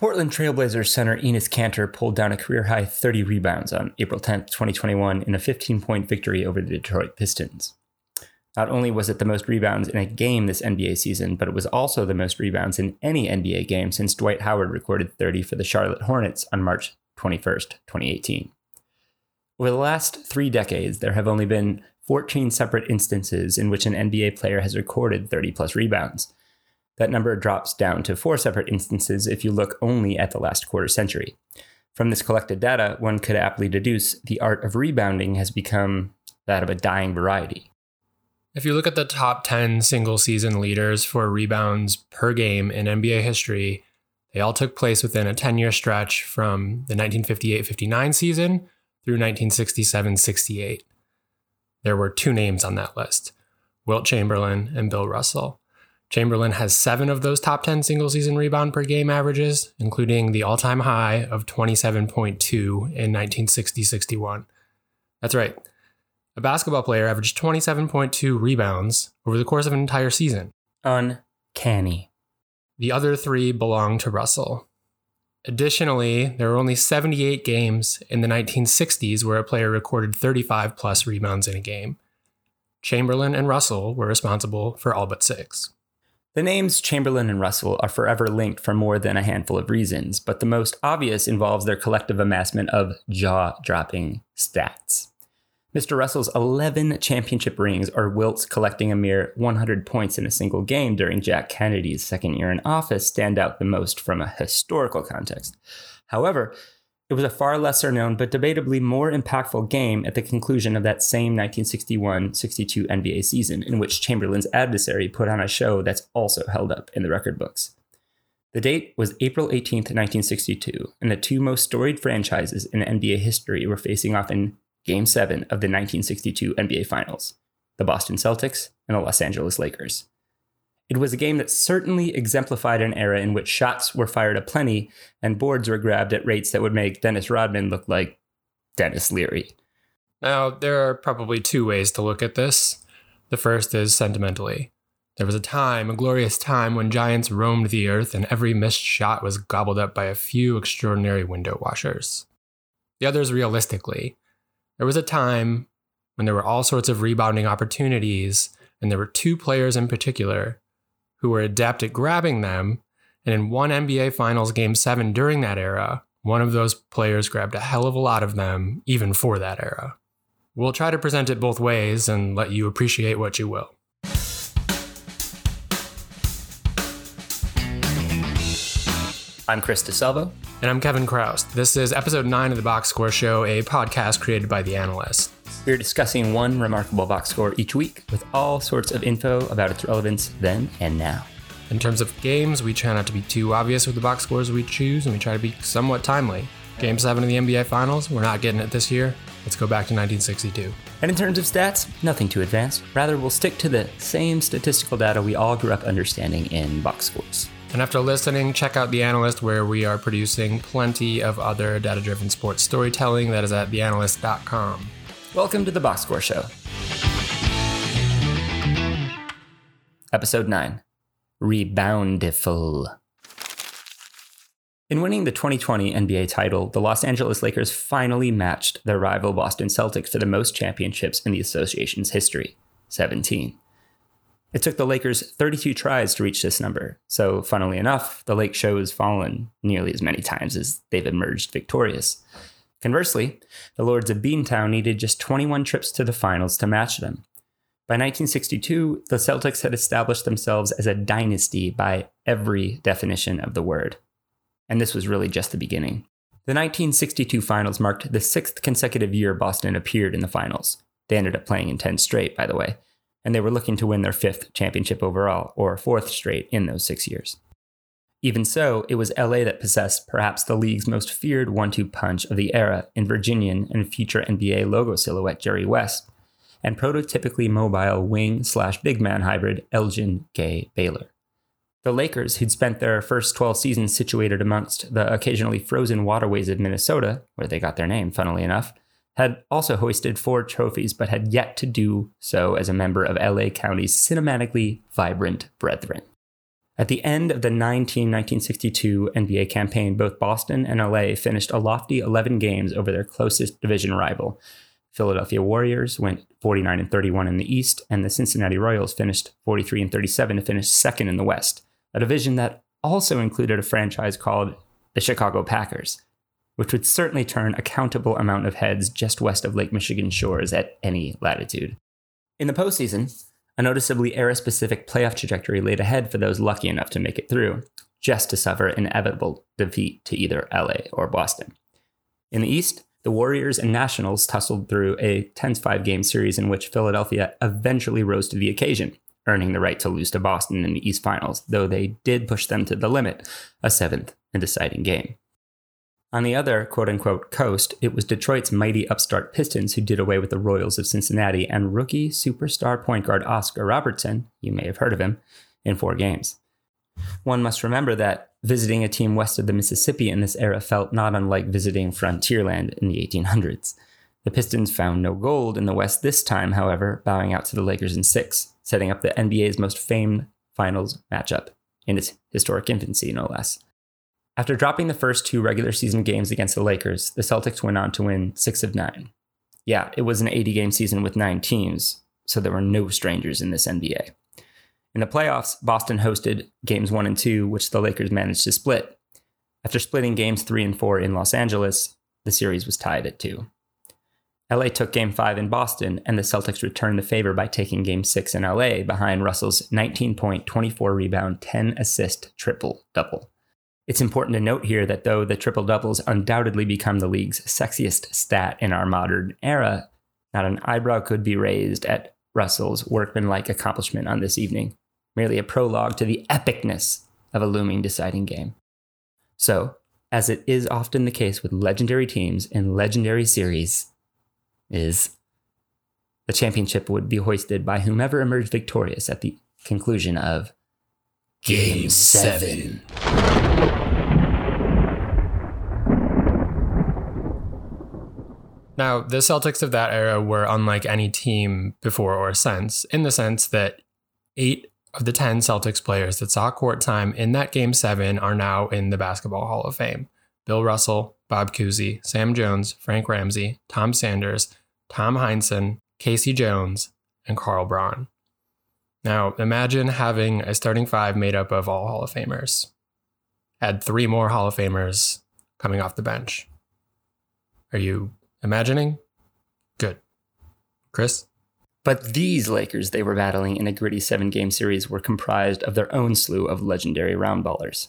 Portland Trailblazers center Enes Kanter pulled down a career high 30 rebounds on April 10, 2021, in a 15 point victory over the Detroit Pistons. Not only was it the most rebounds in a game this NBA season, but it was also the most rebounds in any NBA game since Dwight Howard recorded 30 for the Charlotte Hornets on March 21, 2018. Over the last three decades, there have only been 14 separate instances in which an NBA player has recorded 30 plus rebounds. That number drops down to four separate instances if you look only at the last quarter century. From this collected data, one could aptly deduce the art of rebounding has become that of a dying variety. If you look at the top 10 single season leaders for rebounds per game in NBA history, they all took place within a 10 year stretch from the 1958 59 season through 1967 68. There were two names on that list Wilt Chamberlain and Bill Russell. Chamberlain has seven of those top 10 single season rebound per game averages, including the all time high of 27.2 in 1960 61. That's right. A basketball player averaged 27.2 rebounds over the course of an entire season. Uncanny. The other three belong to Russell. Additionally, there were only 78 games in the 1960s where a player recorded 35 plus rebounds in a game. Chamberlain and Russell were responsible for all but six. The names Chamberlain and Russell are forever linked for more than a handful of reasons, but the most obvious involves their collective amassment of jaw dropping stats. Mr. Russell's 11 championship rings are Wilt's collecting a mere 100 points in a single game during Jack Kennedy's second year in office stand out the most from a historical context. However, it was a far lesser known but debatably more impactful game at the conclusion of that same 1961 62 NBA season, in which Chamberlain's adversary put on a show that's also held up in the record books. The date was April 18, 1962, and the two most storied franchises in NBA history were facing off in Game 7 of the 1962 NBA Finals the Boston Celtics and the Los Angeles Lakers. It was a game that certainly exemplified an era in which shots were fired aplenty and boards were grabbed at rates that would make Dennis Rodman look like Denis Leary. Now, there are probably two ways to look at this. The first is sentimentally. There was a time, a glorious time, when giants roamed the earth and every missed shot was gobbled up by a few extraordinary window washers. The other is realistically. There was a time when there were all sorts of rebounding opportunities, and there were two players in particular who were adept at grabbing them. And in one NBA Finals Game 7 during that era, one of those players grabbed a hell of a lot of them, even for that era. We'll try to present it both ways and let you appreciate what you will. I'm Chris DeSalvo. And I'm Kevin Chroust. This is episode 9 of the Box Score Show, a podcast created by The Analyst. We're discussing one remarkable box score each week with all sorts of info about its relevance then and now. In terms of games, we try not to be too obvious with the box scores we choose, and we try to be somewhat timely. Game 7 of the NBA Finals, we're not getting it this year. Let's go back to 1962. And in terms of stats, nothing too advanced. Rather, we'll stick to the same statistical data we all grew up understanding in box scores. And after listening, check out The Analyst, where we are producing plenty of other data driven sports storytelling. That is at theanalyst.com. Welcome to the Box Score Show. Episode 9 Reboundiful. In winning the 2020 NBA title, the Los Angeles Lakers finally matched their rival Boston Celtics for the most championships in the association's history 17. It took the Lakers 32 tries to reach this number, so funnily enough, the Lake Show has fallen nearly as many times as they've emerged victorious. Conversely, the Lords of Beantown needed just 21 trips to the finals to match them. By 1962, the Celtics had established themselves as a dynasty by every definition of the word. And this was really just the beginning. The 1962 finals marked the sixth consecutive year Boston appeared in the finals. They ended up playing in 10 straight, by the way and they were looking to win their fifth championship overall, or fourth straight in those six years. Even so, it was LA that possessed perhaps the league's most feared one two punch of the era in Virginian and future NBA logo silhouette Jerry West, and prototypically mobile wing slash big man hybrid Elgin Gay Baylor. The Lakers, who'd spent their first 12 seasons situated amongst the occasionally frozen waterways of Minnesota, where they got their name, funnily enough, had also hoisted four trophies, but had yet to do so as a member of LA County's cinematically vibrant brethren. At the end of the 19 1962 NBA campaign, both Boston and LA finished a lofty 11 games over their closest division rival. Philadelphia Warriors went 49 and 31 in the East, and the Cincinnati Royals finished 43 and 37 to finish second in the West, a division that also included a franchise called the Chicago Packers, which would certainly turn a countable amount of heads just west of Lake Michigan shores at any latitude. In the postseason, a noticeably era specific playoff trajectory laid ahead for those lucky enough to make it through, just to suffer inevitable defeat to either LA or Boston. In the East, the Warriors and Nationals tussled through a tense five game series in which Philadelphia eventually rose to the occasion, earning the right to lose to Boston in the East Finals, though they did push them to the limit, a seventh and deciding game. On the other quote unquote coast, it was Detroit's mighty upstart Pistons who did away with the Royals of Cincinnati and rookie superstar point guard Oscar Robertson, you may have heard of him, in four games. One must remember that visiting a team west of the Mississippi in this era felt not unlike visiting frontierland in the 1800s. The Pistons found no gold in the West this time, however, bowing out to the Lakers in six, setting up the NBA's most famed finals matchup in its historic infancy, no less. After dropping the first two regular season games against the Lakers, the Celtics went on to win six of nine. Yeah, it was an 80 game season with nine teams, so there were no strangers in this NBA. In the playoffs, Boston hosted games one and two, which the Lakers managed to split. After splitting games three and four in Los Angeles, the series was tied at two. LA took game five in Boston, and the Celtics returned the favor by taking game six in LA behind Russell's 19 point, 24 rebound, 10 assist triple double. It's important to note here that though the triple doubles undoubtedly become the league's sexiest stat in our modern era, not an eyebrow could be raised at Russell's workmanlike accomplishment on this evening, merely a prologue to the epicness of a looming deciding game. So, as it is often the case with legendary teams and legendary series, is the championship would be hoisted by whomever emerged victorious at the conclusion of Game 7. Now, the Celtics of that era were unlike any team before or since, in the sense that eight of the 10 Celtics players that saw court time in that game seven are now in the Basketball Hall of Fame. Bill Russell, Bob Cousy, Sam Jones, Frank Ramsey, Tom Sanders, Tom Heinsohn, K.C. Jones, and Carl Braun. Now, imagine having a starting five made up of all Hall of Famers. Add three more Hall of Famers coming off the bench. Are you Imagining? Good. Chris? But these Lakers they were battling in a gritty seven game series were comprised of their own slew of legendary round ballers.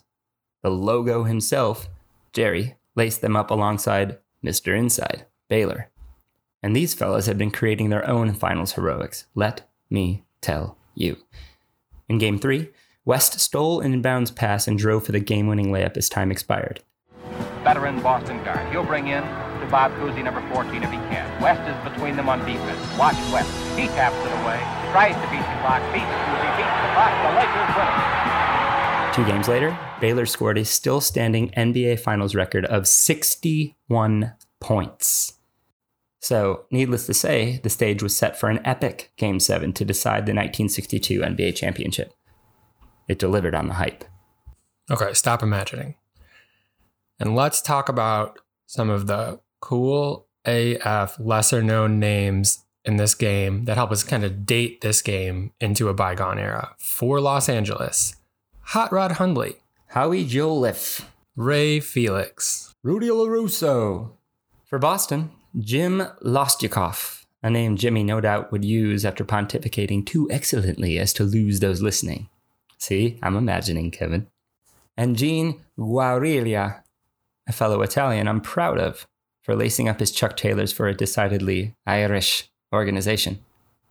The logo himself, Jerry, laced them up alongside Mr. Inside, Baylor. And these fellows had been creating their own finals heroics. Let me tell you. In game three, West stole an inbounds pass and drove for the game winning layup as time expired. Veteran Boston guard. He'll bring in to Bob Cousy, number 14, if he can. West is between them on defense. Watch West. He taps it away, tries to beat the clock, beats Cousy, beats the clock. The Lakers win it. Two games later, Baylor scored a still standing NBA Finals record of 61 points. So, needless to say, the stage was set for an epic Game 7 to decide the 1962 NBA championship. It delivered on the hype. Okay, stop imagining. And let's talk about some of the cool AF lesser known names in this game that help us kind of date this game into a bygone era. For Los Angeles, Hot Rod Hundley, Howie Jolliff, Ray Felix, Rudy LaRusso. For Boston, Jim Loscutoff, a name Jimmy no doubt would use after pontificating too excellently as to lose those listening. See, I'm imagining, Kevin. And Gene Guarilia, a fellow Italian I'm proud of for lacing up his Chuck Taylors for a decidedly Irish organization.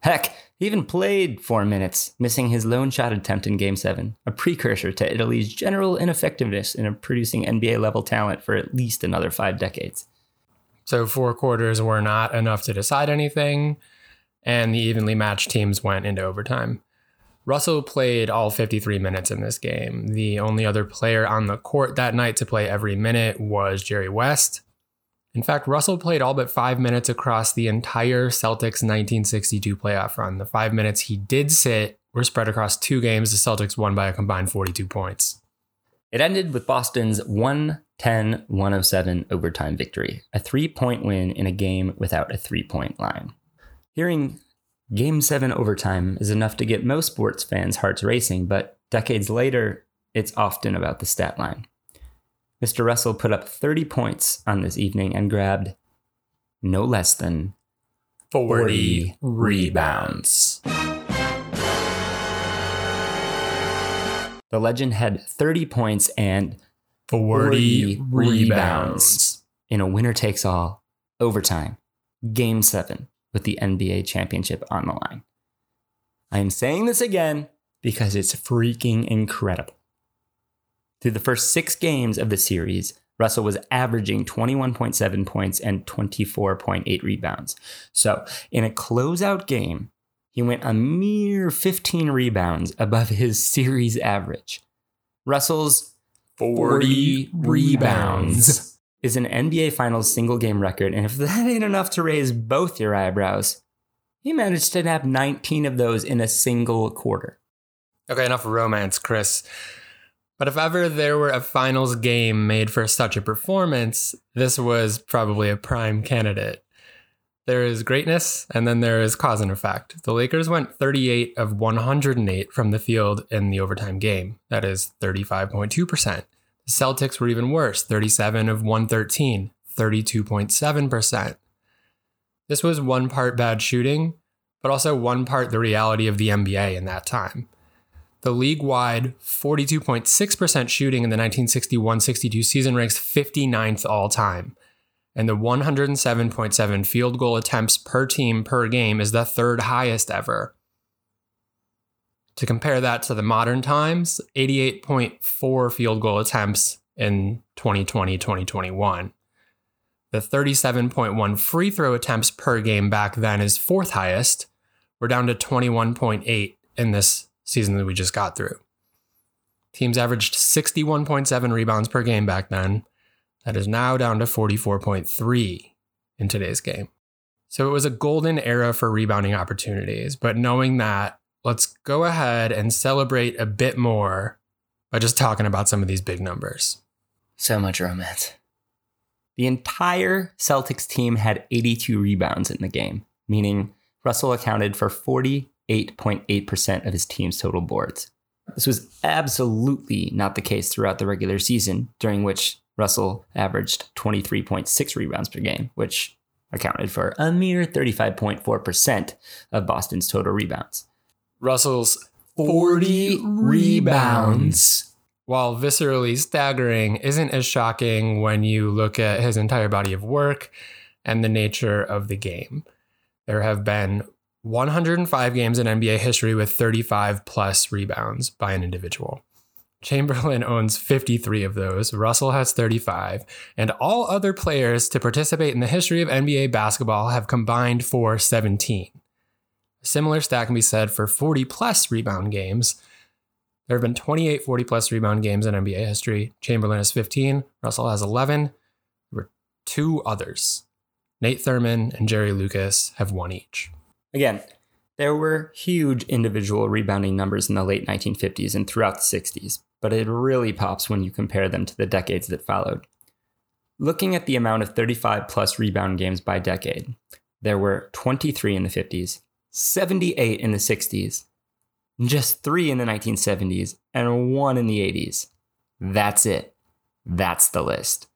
Heck, he even played four minutes, missing his lone shot attempt in Game 7, a precursor to Italy's general ineffectiveness in producing NBA level talent for at least another five decades. So, four quarters were not enough to decide anything, and the evenly matched teams went into overtime. Russell played all 53 minutes in this game. The only other player on the court that night to play every minute was Jerry West. In fact, Russell played all but five minutes across the entire Celtics 1962 playoff run. The five minutes he did sit were spread across two games. The Celtics won by a combined 42 points. It ended with Boston's 110 107 overtime victory, a three point win in a game without a three point line. Hearing Game 7 overtime is enough to get most sports fans' hearts racing, but decades later, it's often about the stat line. Mr. Russell put up 30 points on this evening and grabbed no less than 40 rebounds. The legend had 30 points and 40, 40 rebounds. in a winner takes all overtime, game seven, with the NBA championship on the line. I am saying this again because it's freaking incredible. Through the first six games of the series, Russell was averaging 21.7 points and 24.8 rebounds. So, in a closeout game, he went a mere 15 rebounds above his series average. Russell's 40 rebounds is an NBA Finals single game record, and if that ain't enough to raise both your eyebrows, he managed to nab 19 of those in a single quarter. Okay, enough romance, Chris. But if ever there were a finals game made for such a performance, this was probably a prime candidate. There is greatness, and then there is cause and effect. The Lakers went 38 of 108 from the field in the overtime game. That is 35.2%. The Celtics were even worse 37 of 113, 32.7%. This was one part bad shooting, but also one part the reality of the NBA in that time. The league wide 42.6% shooting in the 1961 62 season ranks 59th all time. And the 107.7 field goal attempts per team per game is the third highest ever. To compare that to the modern times, 88.4 field goal attempts in 2020 2021. The 37.1 free throw attempts per game back then is fourth highest. We're down to 21.8 in this season that we just got through. Teams averaged 61.7 rebounds per game back then. That is now down to 44.3 in today's game. So it was a golden era for rebounding opportunities. But knowing that, let's go ahead and celebrate a bit more by just talking about some of these big numbers. So much romance. The entire Celtics team had 82 rebounds in the game, meaning Russell accounted for 48.8% of his team's total boards. This was absolutely not the case throughout the regular season, during which Russell averaged 23.6 rebounds per game, which accounted for a mere 35.4% of Boston's total rebounds. Russell's 40 rebounds. while viscerally staggering, isn't as shocking when you look at his entire body of work and the nature of the game. There have been 105 games in NBA history with 35 plus rebounds by an individual. Chamberlain owns 53 of those, Russell has 35, and all other players to participate in the history of NBA basketball have combined for 17. A similar stat can be said for 40 plus rebound games. There have been 28 40 plus rebound games in NBA history. Chamberlain has 15, Russell has 11. There were two others. Nate Thurmond and Jerry Lucas have one each. Again, there were huge individual rebounding numbers in the late 1950s and throughout the 60s, but it really pops when you compare them to the decades that followed. Looking at the amount of 35 plus rebound games by decade, there were 23 in the 50s, 78 in the 60s, just three in the 1970s, and one in the 80s. That's it. That's the list.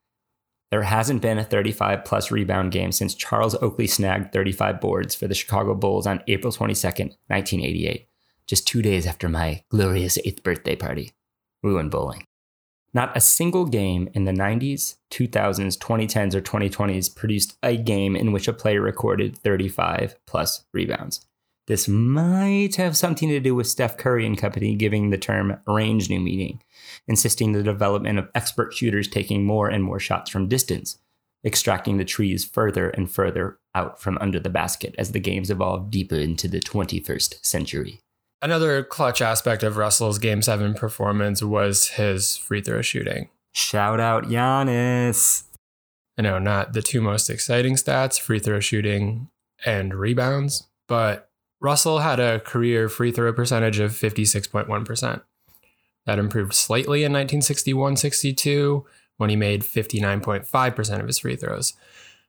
There hasn't been a 35 plus rebound game since Charles Oakley snagged 35 boards for the Chicago Bulls on April 22nd, 1988, just two days after my glorious eighth birthday party. Went bowling. Not a single game in the 90s, 2000s, 2010s, or 2020s produced a game in which a player recorded 35 plus rebounds. This might have something to do with Steph Curry and company giving the term range new meaning, insisting the development of expert shooters taking more and more shots from distance, extracting the trees further and further out from under the basket as the games evolved deeper into the 21st century. Another clutch aspect of Russell's Game 7 performance was his free throw shooting. Shout out Giannis. I know, not the two most exciting stats free throw shooting and rebounds, but Russell had a career free throw percentage of 56.1%. That improved slightly in 1961 62 when he made 59.5% of his free throws.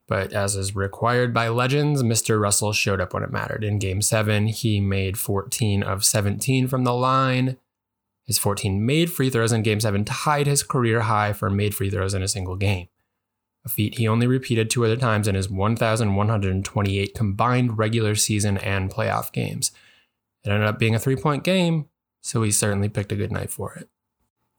But as is required by legends, Mr. Russell showed up when it mattered. In game seven, he made 14 of 17 from the line. His 14 made free throws in game seven tied his career high for made free throws in a single game, a feat he only repeated two other times in his 1,128 combined regular season and playoff games. It ended up being a three point game, so he certainly picked a good night for it.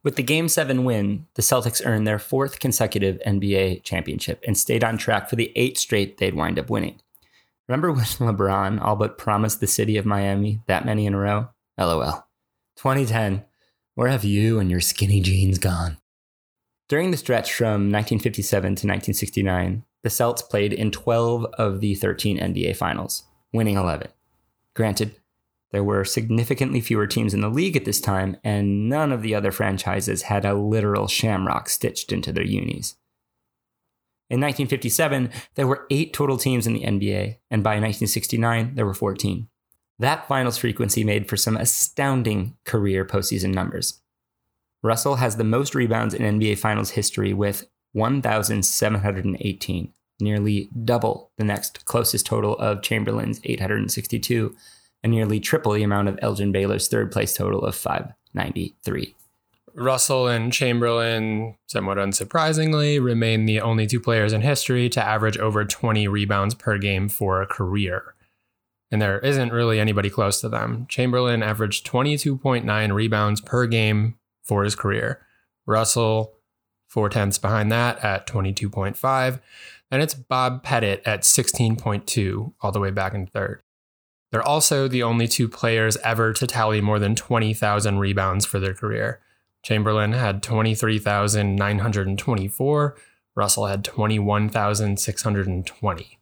With the Game 7 win, the Celtics earned their fourth consecutive NBA championship and stayed on track for the eight straight they'd wind up winning. Remember when LeBron all but promised the city of Miami that many in a row? LOL. 2010, where have you and your skinny jeans gone? During the stretch from 1957 to 1969, the Celts played in 12 of the 13 NBA finals, winning 11. Granted, there were significantly fewer teams in the league at this time, and none of the other franchises had a literal shamrock stitched into their unis. In 1957, there were eight total teams in the NBA, and by 1969, there were 14. That finals frequency made for some astounding career postseason numbers. Russell has the most rebounds in NBA Finals history with 1,718, nearly double the next closest total of Chamberlain's 862 and nearly triple the amount of Elgin Baylor's third place total of 593. Russell and Chamberlain, somewhat unsurprisingly, remain the only two players in history to average over 20 rebounds per game for a career. And there isn't really anybody close to them. Chamberlain averaged 22.9 rebounds per game for his career. Russell, four tenths behind that at 22.5. And it's Bob Pettit at 16.2, all the way back in third. They're also the only two players ever to tally more than 20,000 rebounds for their career. Chamberlain had 23,924, Russell had 21,620.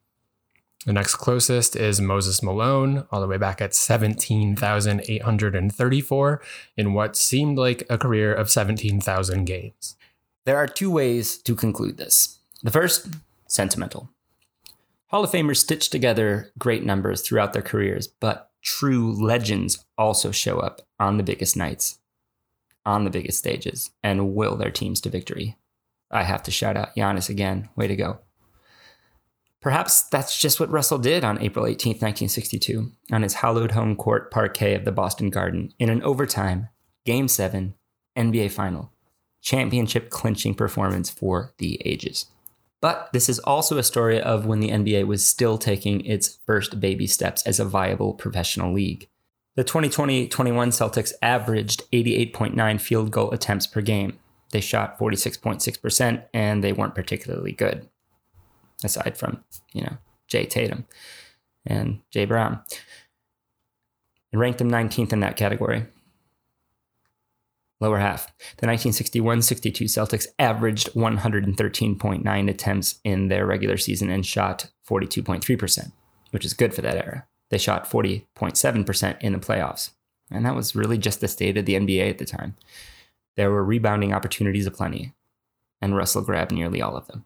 The next closest is Moses Malone, all the way back at 17,834 in what seemed like a career of 17,000 games. There are two ways to conclude this. The first, sentimental. Hall of Famers stitch together great numbers throughout their careers, but true legends also show up on the biggest nights, on the biggest stages, and will their teams to victory. I have to shout out Giannis again. Way to go. Perhaps that's just what Russell did on April 18, 1962, on his hallowed home court parquet of the Boston Garden in an overtime, Game 7, NBA Final, championship clinching performance for the ages. But this is also a story of when the NBA was still taking its first baby steps as a viable professional league. The 2020 21 Celtics averaged 88.9 field goal attempts per game. They shot 46.6%, and they weren't particularly good, aside from, you know, Jay Tatum and Jay Brown. It ranked them 19th in that category lower half. The 1961 62 Celtics averaged 113.9 attempts in their regular season and shot 42.3%, which is good for that era. They shot 40.7% in the playoffs. And that was really just the state of the NBA at the time. There were rebounding opportunities aplenty, and Russell grabbed nearly all of them.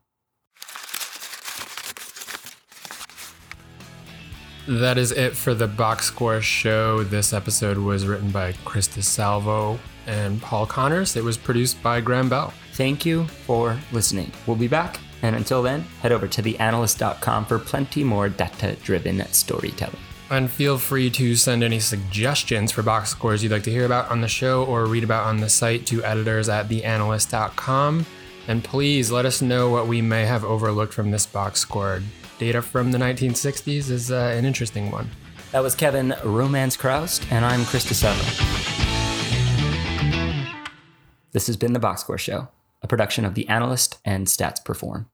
That is it for the Box Score show. This episode was written by Chris DeSalvo and Paul Connors. It was produced by Graham Bell. Thank you for listening. We'll be back. And until then, head over to theanalyst.com for plenty more data driven storytelling. And feel free to send any suggestions for box scores you'd like to hear about on the show or read about on the site to editors at theanalyst.com. And please let us know what we may have overlooked from this box score data from the 1960s is uh, an interesting one. That was Kevin Romance Chroust, and I'm Chris DeSalvo. This has been The Box Score Show, a production of The Analyst and Stats Perform.